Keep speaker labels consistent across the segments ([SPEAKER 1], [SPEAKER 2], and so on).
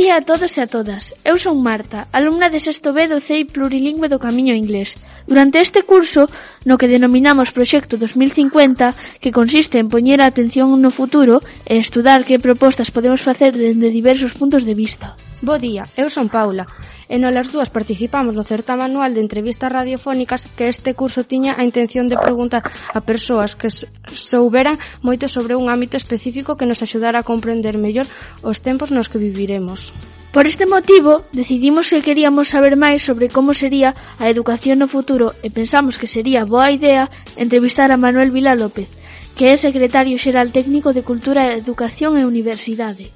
[SPEAKER 1] día a todos e a todas. Eu son Marta, alumna de sexto B do CEI Plurilingüe do Camiño Inglés. Durante este curso, no que denominamos Proxecto 2050, que consiste en poñer a atención no futuro e estudar que propostas podemos facer dende diversos puntos de vista.
[SPEAKER 2] Bo día, eu son Paula, e nolas dúas participamos no certame anual de entrevistas radiofónicas que este curso tiña a intención de preguntar a persoas que souberan moito sobre un ámbito específico que nos axudara a comprender mellor os tempos nos que viviremos.
[SPEAKER 1] Por este motivo, decidimos que queríamos saber máis sobre como sería a educación no futuro e pensamos que sería boa idea entrevistar a Manuel Vila López, que é secretario xeral técnico de Cultura, Educación e Universidade.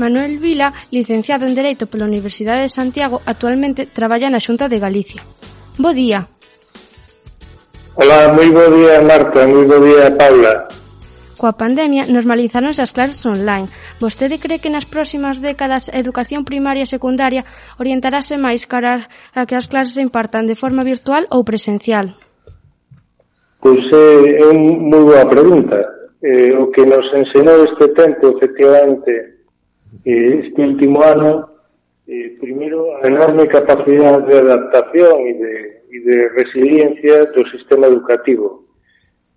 [SPEAKER 2] Manuel Vila, licenciado en Dereito pola Universidade de Santiago, actualmente traballa na Xunta de Galicia. Bo día.
[SPEAKER 3] Hola, moi bo día Marta, moi bo día Paula.
[SPEAKER 2] Coa pandemia normalizaron as clases online. Vostede cree que nas próximas décadas a educación primaria e secundaria orientarase máis cara a que as clases se impartan de forma virtual ou presencial?
[SPEAKER 3] Pois eh, é, é unha moi boa pregunta. Eh, o que nos ensinou este tempo, efectivamente, eh, este último ano, eh, primeiro, a enorme capacidade de adaptación e de, e de resiliencia do sistema educativo,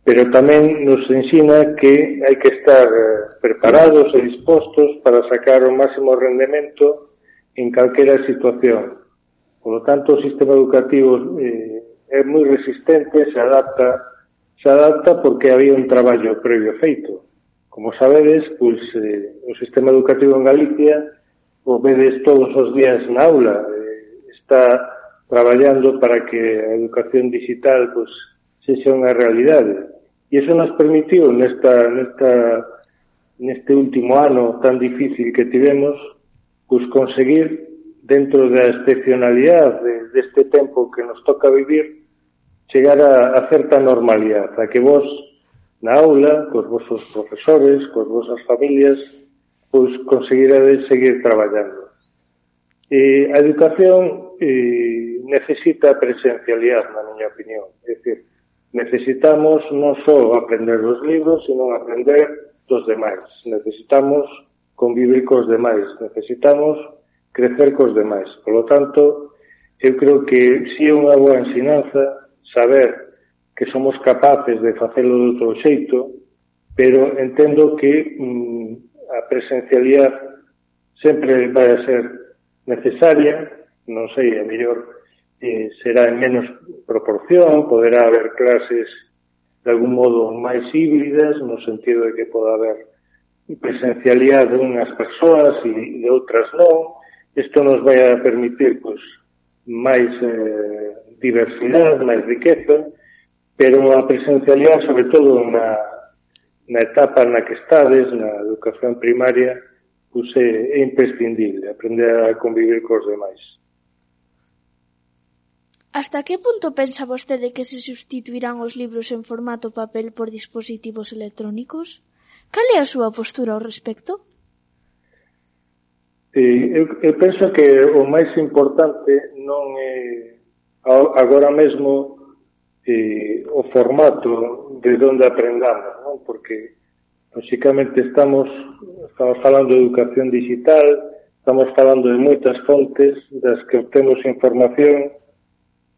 [SPEAKER 3] pero tamén nos ensina que hai que estar eh, preparados e dispostos para sacar o máximo rendemento en calquera situación. Por lo tanto, o sistema educativo eh, é moi resistente, se adapta, se adapta porque había un traballo previo feito. Como sabedes, pois, eh, o sistema educativo en Galicia o vedes todos os días na aula. Eh, está traballando para que a educación digital pois, sexa unha realidade. E iso nos permitiu nesta, nesta, neste último ano tan difícil que tivemos pois, conseguir dentro da excepcionalidade deste tempo que nos toca vivir, chegar a, a certa normalidade, a que vos na aula, cos vosos profesores, cos vosas familias, pois conseguirades seguir traballando. E a educación e, necesita presencialidade, na miña opinión. É dicir, necesitamos non só aprender dos libros, sino aprender dos demais. Necesitamos convivir cos demais, necesitamos crecer cos demais. Por lo tanto, eu creo que si é unha boa ensinanza saber que somos capaces de facelo de outro xeito, pero entendo que mm, a presencialidade sempre vai a ser necesaria, non sei, a mellor eh, será en menos proporción, poderá haber clases de algún modo máis híbridas, no sentido de que poda haber presencialidade de unhas persoas e de outras non. Isto nos vai a permitir pois, máis eh, diversidade, máis riqueza, pero a presencialidade, sobre todo na, na etapa na que estades, na educación primaria, pues, é, é imprescindible aprender a convivir cos demais.
[SPEAKER 1] Hasta que punto pensa vostede que se sustituirán os libros en formato papel por dispositivos electrónicos? Cal é a súa postura ao respecto?
[SPEAKER 3] Eu, eu penso que o máis importante non é agora mesmo eh, o formato de onde aprendamos, non? porque lóxicamente estamos, estamos falando de educación digital, estamos falando de moitas fontes das que obtemos información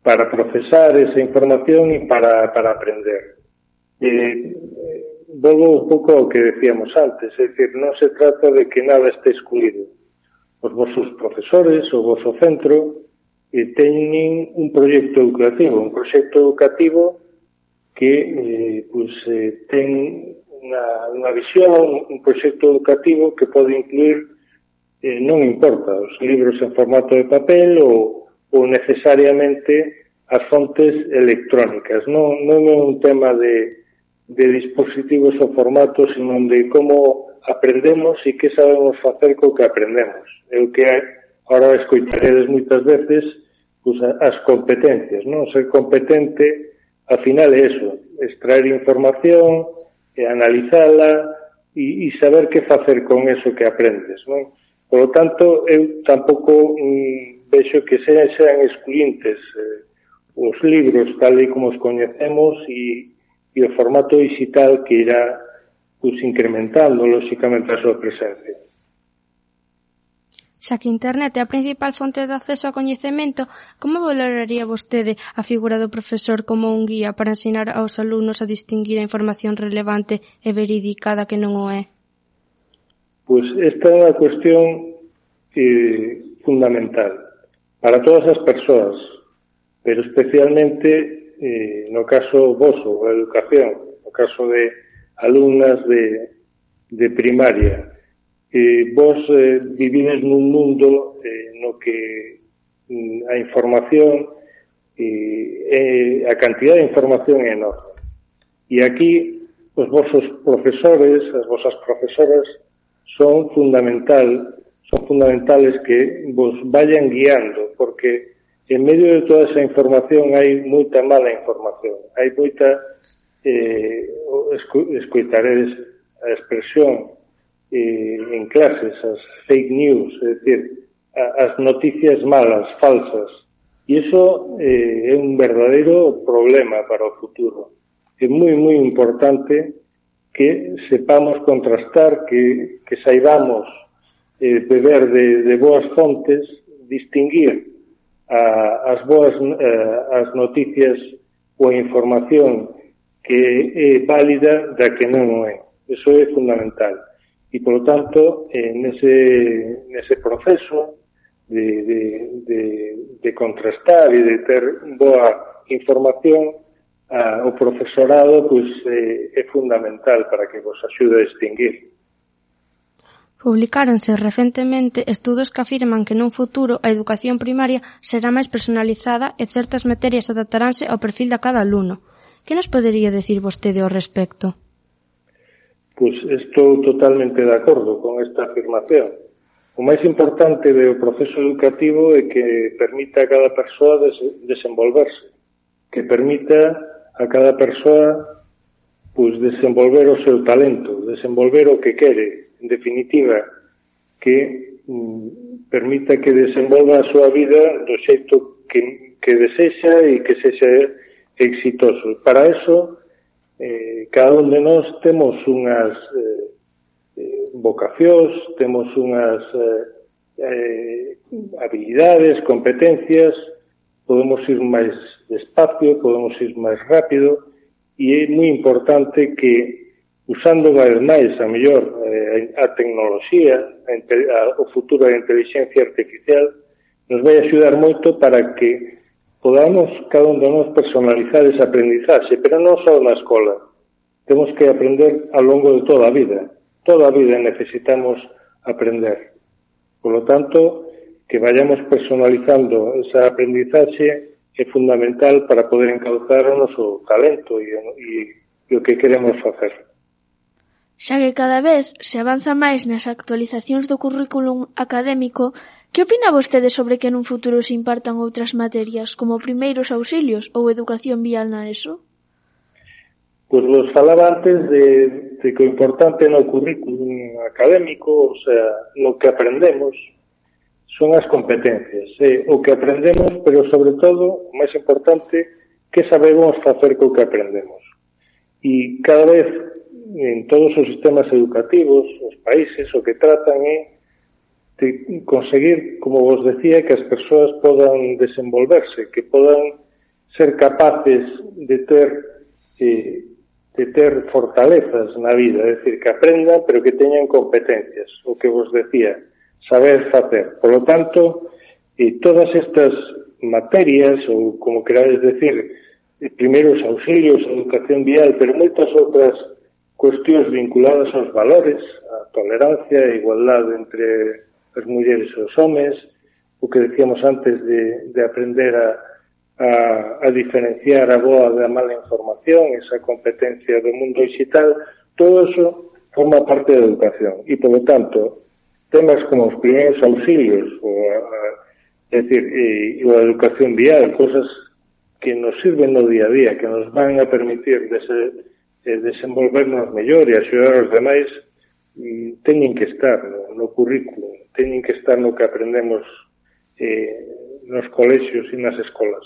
[SPEAKER 3] para procesar esa información e para, para aprender. Eh, eh, volvo un pouco ao que decíamos antes, é dicir, non se trata de que nada este excluído. Os vosos profesores, o voso centro, eh, teñen un proxecto educativo, un proxecto educativo que eh, pues, eh, ten unha, unha visión, un proxecto educativo que pode incluir, eh, non importa, os libros en formato de papel ou, ou necesariamente as fontes electrónicas. Non, non é un tema de, de dispositivos ou formatos, senón de como aprendemos e que sabemos facer co que aprendemos. É o que agora escoitaredes moitas veces pues, as competencias, non? Ser competente, a final é eso, extraer información, e analizala, e, e saber que facer con eso que aprendes, non? Por lo tanto, eu tampouco mm, vexo que sean, sean excluyentes eh, os libros tal e como os coñecemos e, e o formato digital que irá pues, incrementando, lóxicamente, a súa presencia.
[SPEAKER 2] Xa que Internet é a principal fonte de acceso ao coñecemento, como valoraría vostede a figura do profesor como un guía para ensinar aos alumnos a distinguir a información relevante e verídica da que non o é?
[SPEAKER 3] Pois esta é unha cuestión eh, fundamental para todas as persoas, pero especialmente eh, no caso voso, a educación, no caso de alumnas de, de primaria, eh, vos eh, vivides nun mundo eh, no que mm, a información eh, eh, a cantidad de información é enorme. E aquí os vosos profesores, as vosas profesoras son fundamental, son fundamentales que vos vayan guiando, porque en medio de toda esa información hai moita mala información, hai moita eh, escoitaredes a expresión eh, en clases, as fake news, é dicir, as noticias malas, falsas. E iso eh, é un verdadeiro problema para o futuro. É moi, moi importante que sepamos contrastar, que, que saibamos eh, beber de, de boas fontes, distinguir a, as boas eh, as noticias ou a información que é válida da que non o é. Eso é fundamental e, polo tanto, eh, nese, nese proceso de, de, de, de contrastar e de ter boa información, a, o profesorado pois, eh, é fundamental para que vos axude a distinguir.
[SPEAKER 2] Publicáronse recentemente estudos que afirman que nun futuro a educación primaria será máis personalizada e certas materias adaptaránse ao perfil de cada aluno. Que nos podería decir vostede ao respecto?
[SPEAKER 3] Pois estou totalmente de acordo con esta afirmación. O máis importante do proceso educativo é que permita a cada persoa des desenvolverse, que permita a cada persoa pois, desenvolver o seu talento, desenvolver o que quere, en definitiva, que mm, permita que desenvolva a súa vida do xeito que, que desexa e que sexa exitoso. Para eso eh, cada un de nós temos unhas eh, eh vocacións, temos unhas eh, eh, habilidades, competencias, podemos ir máis despacio, podemos ir máis rápido, e é moi importante que usando cada vez máis, a mellor, eh, a tecnoloxía, a, a, o futuro da inteligencia artificial, nos vai axudar moito para que podamos cada un de nós personalizar esa aprendizaxe, pero non só na escola. Temos que aprender ao longo de toda a vida. Toda a vida necesitamos aprender. Por lo tanto, que vayamos personalizando esa aprendizaxe é fundamental para poder encauzar o noso talento e, e, e o que queremos facer.
[SPEAKER 1] Xa que cada vez se avanza máis nas actualizacións do currículum académico, Que opina vostede sobre que nun futuro se impartan outras materias, como primeiros auxilios ou educación vial na ESO?
[SPEAKER 3] Pois vos falaba antes de, de que o importante no currículum académico, o sea, no que aprendemos, son as competencias, eh, o que aprendemos, pero sobre todo, o máis importante, que sabemos facer co que aprendemos. E cada vez en todos os sistemas educativos, os países, o que tratan é de conseguir, como vos decía, que as persoas podan desenvolverse, que podan ser capaces de ter eh, de ter fortalezas na vida, é dicir, que aprendan, pero que teñan competencias, o que vos decía, saber facer. Por lo tanto, eh, todas estas materias, ou como querades decir, eh, primeiros auxilios, educación vial, pero moitas outras cuestións vinculadas aos valores, a tolerancia, a igualdade entre as mulleres e os homes, o que decíamos antes de, de aprender a, a, a diferenciar a boa da mala información, esa competencia do mundo digital, todo eso forma parte da educación. E, polo tanto, temas como os primeiros auxilios, ou a, a, é decir, e, e a educación vial, cosas que nos sirven no día a día, que nos van a permitir dese, eh, desenvolvernos mellor e axudar os demais, mm, teñen que estar no, no currículo teñen que estar no que aprendemos eh, nos colexios e nas escolas.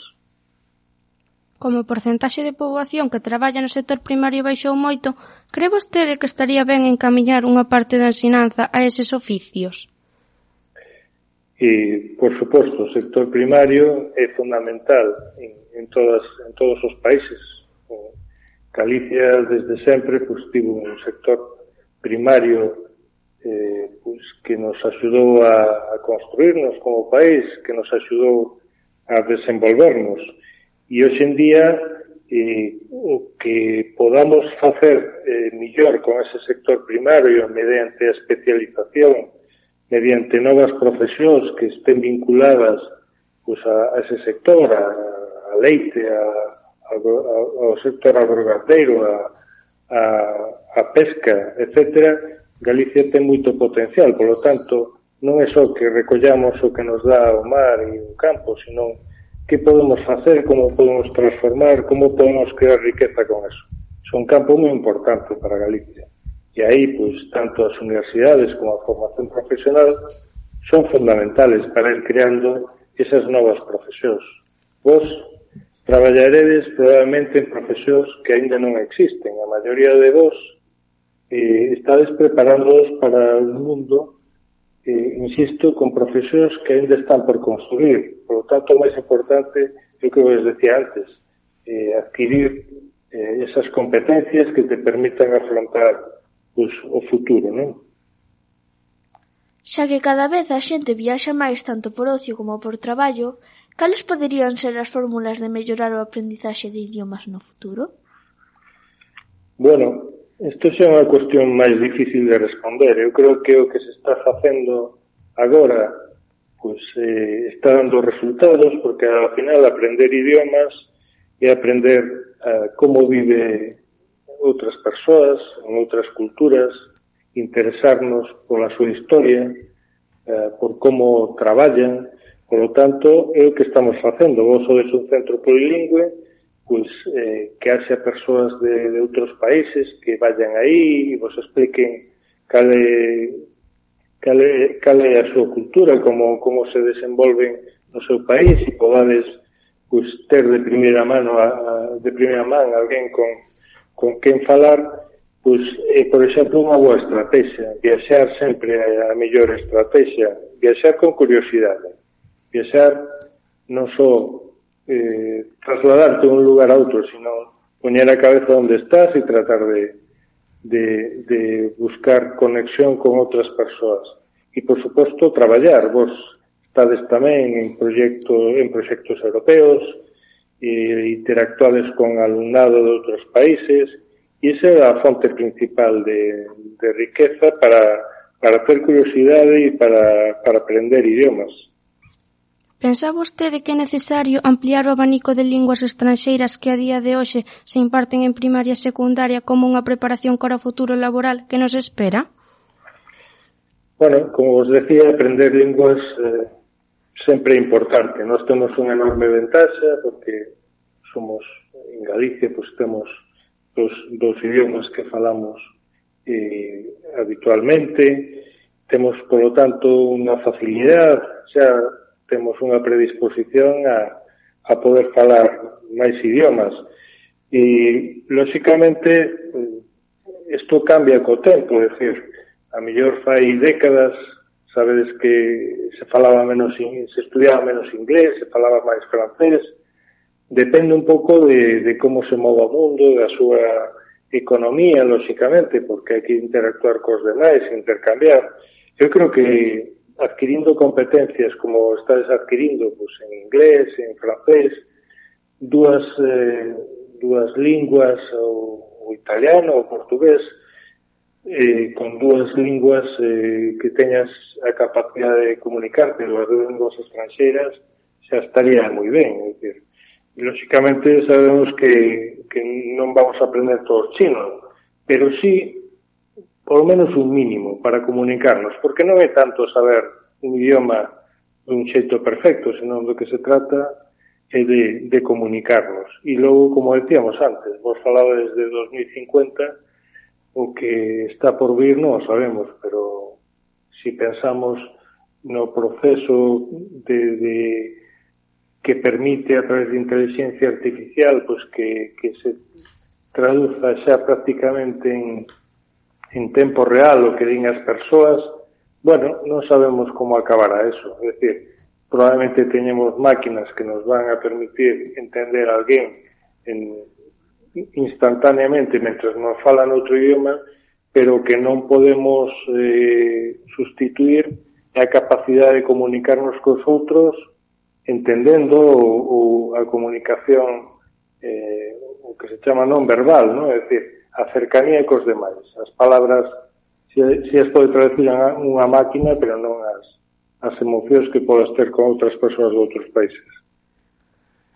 [SPEAKER 2] Como porcentaxe de poboación que traballa no sector primario baixou moito, cree vostede que estaría ben encamiñar unha parte da ensinanza a eses oficios?
[SPEAKER 3] E, por suposto, o sector primario é fundamental en, en, todas, en todos os países. Galicia, desde sempre, pues, tivo un sector primario eh, pues, que nos axudou a, a construirnos como país, que nos axudou a desenvolvernos. E hoxe en día eh, o que podamos facer eh, millor con ese sector primario mediante a especialización, mediante novas profesións que estén vinculadas pues, a, a ese sector, a, a leite, a, a, a, ao sector agrogateiro, a, a, a pesca, etcétera, Galicia ten moito potencial, polo tanto, non é só que recollamos o que nos dá o mar e o campo, senón que podemos facer, como podemos transformar, como podemos crear riqueza con eso. Son campo moi importante para Galicia. E aí, pois, tanto as universidades como a formación profesional son fundamentales para ir creando esas novas profesións. Vos traballaredes probablemente en profesións que aínda non existen. A maioría de vos eh, estades preparándoos para un mundo, eh, insisto, con profesións que ainda están por construir. Por lo tanto, o máis importante, eu que vos decía antes, eh, adquirir eh, esas competencias que te permitan afrontar pues, o futuro, non?
[SPEAKER 1] Xa que cada vez a xente viaxa máis tanto por ocio como por traballo, cales poderían ser as fórmulas de mellorar o aprendizaxe de idiomas no futuro?
[SPEAKER 3] Bueno, Isto xa é unha cuestión máis difícil de responder. Eu creo que o que se está facendo agora pois, eh, está dando resultados porque ao final aprender idiomas e aprender eh, como vive outras persoas, en outras culturas, interesarnos pola súa historia, eh, por como traballan, Por lo tanto, é o que estamos facendo. Vos sodes un centro polilingüe, pois eh, que haxa persoas de, de outros países que vayan aí e vos expliquen cal cale, cal cal é a súa cultura, como, como se desenvolven no seu país e podades pois, ter de primeira mano a, a, de primeira man alguén con, con quen falar pois, é, eh, por exemplo, unha boa estrategia viaxar sempre é a mellor estrategia viaxar con curiosidade viaxar non só eh, trasladarte de un lugar a outro, sino poñer a cabeza onde estás e tratar de, de, de buscar conexión con outras persoas. E, por suposto, traballar. Vos estades tamén en, proxecto, en proxectos europeos, e interactuades con alumnado de outros países e esa é a fonte principal de, de riqueza para, para ter curiosidade e para, para aprender idiomas.
[SPEAKER 2] ¿Pensa vostede que é necesario ampliar o abanico de linguas estranxeiras que a día de hoxe se imparten en primaria e secundaria como unha preparación para o futuro laboral que nos espera?
[SPEAKER 3] Bueno, como vos decía, aprender linguas eh, sempre é importante. Nós temos unha enorme ventaxa porque somos en Galicia, pois temos dos, dos idiomas que falamos eh, habitualmente, temos, polo tanto, unha facilidade, xa temos unha predisposición a, a poder falar máis idiomas. E, lóxicamente, isto cambia co tempo, é dicir, a mellor fai décadas, sabedes que se falaba menos, se estudiaba menos inglés, se falaba máis francés, depende un pouco de, de como se move o mundo, da súa economía, lóxicamente, porque hai que interactuar cos demais, intercambiar. Eu creo que adquirindo competencias como estades adquirindo pues, en inglés, en francés, dúas, eh, dúas linguas, o, o italiano, o portugués, eh, con dúas linguas eh, que teñas a capacidade de comunicarte, dúas linguas estranxeiras, xa estaría moi ben. É dicir, lóxicamente sabemos que, que non vamos a aprender todos chino, pero sí ou menos un mínimo para comunicarnos, porque non é tanto saber un idioma dun xeito perfecto, senón do que se trata é de, de comunicarnos. E logo, como decíamos antes, vos falabades de 2050, o que está por vir non o sabemos, pero si pensamos no proceso de, de que permite a través de inteligencia artificial pois pues que, que se traduza xa prácticamente en, en tempo real o que din as persoas, bueno, non sabemos como acabará eso. É dicir, probablemente teñemos máquinas que nos van a permitir entender a alguén en, instantaneamente mentre nos fala noutro idioma, pero que non podemos eh, sustituir a capacidade de comunicarnos cos outros entendendo o, o a comunicación eh, o que se chama non verbal, non? É dicir, a cercanía cos demais. As palabras si, si as pode traducir a unha máquina, pero non as, as emocións que podas ter con outras persoas de outros países.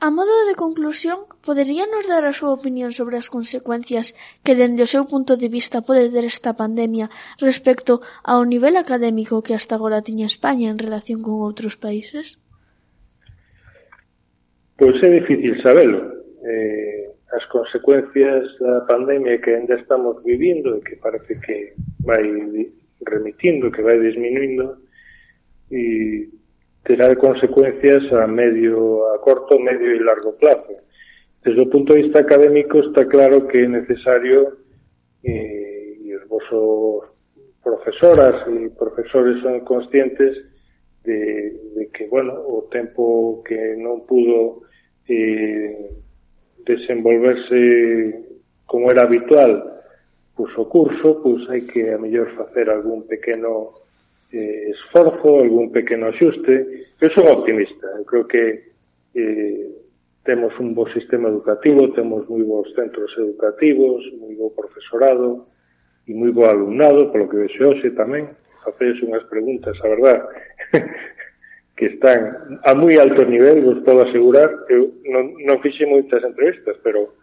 [SPEAKER 1] A modo de conclusión, poderíanos dar a súa opinión sobre as consecuencias que dende o seu punto de vista pode ter esta pandemia respecto ao nivel académico que hasta agora tiña España en relación con outros países?
[SPEAKER 3] Pois é difícil sabelo. Eh, as consecuencias da pandemia que ainda estamos vivindo e que parece que vai remitindo, que vai disminuindo e terá consecuencias a medio, a corto, medio e largo plazo. Desde o punto de vista académico está claro que é necesario e, e os vosos profesoras e profesores son conscientes de, de que, bueno, o tempo que non pudo eh, desenvolverse como era habitual pois, o curso, pois hai que a mellor facer algún pequeno eh, esforzo, algún pequeno axuste. Eu son optimista, eu creo que eh, temos un bo sistema educativo, temos moi bons centros educativos, moi bo profesorado e moi bo alumnado, polo que vexe hoxe tamén, facedes unhas preguntas, a verdad, que están a moi alto nivel, vos podo asegurar, eu non, non fixe moitas entrevistas, pero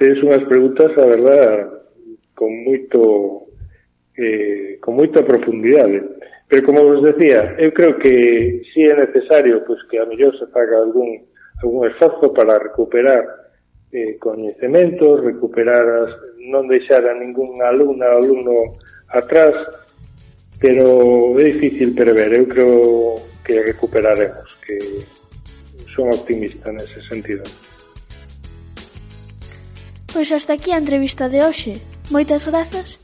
[SPEAKER 3] tedes unhas preguntas, a verdad, con moito eh, con moita profundidade. Pero como vos decía, eu creo que si é necesario pois, que a mellor se faga algún, algún esforzo para recuperar eh, coñecementos, recuperar as, non deixar a ningún alumna ou alumno atrás, pero é difícil prever. Eu creo que recuperaremos, que son optimista nese sentido.
[SPEAKER 1] Pois hasta aquí a entrevista de hoxe. Moitas grazas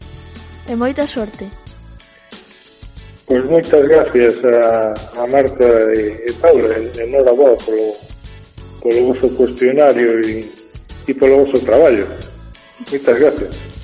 [SPEAKER 1] e moita sorte.
[SPEAKER 3] Pois moitas gracias a, a Marta e, e Paula, enhoraboa polo, polo vosso cuestionario e, e polo vosso traballo. Moitas gracias.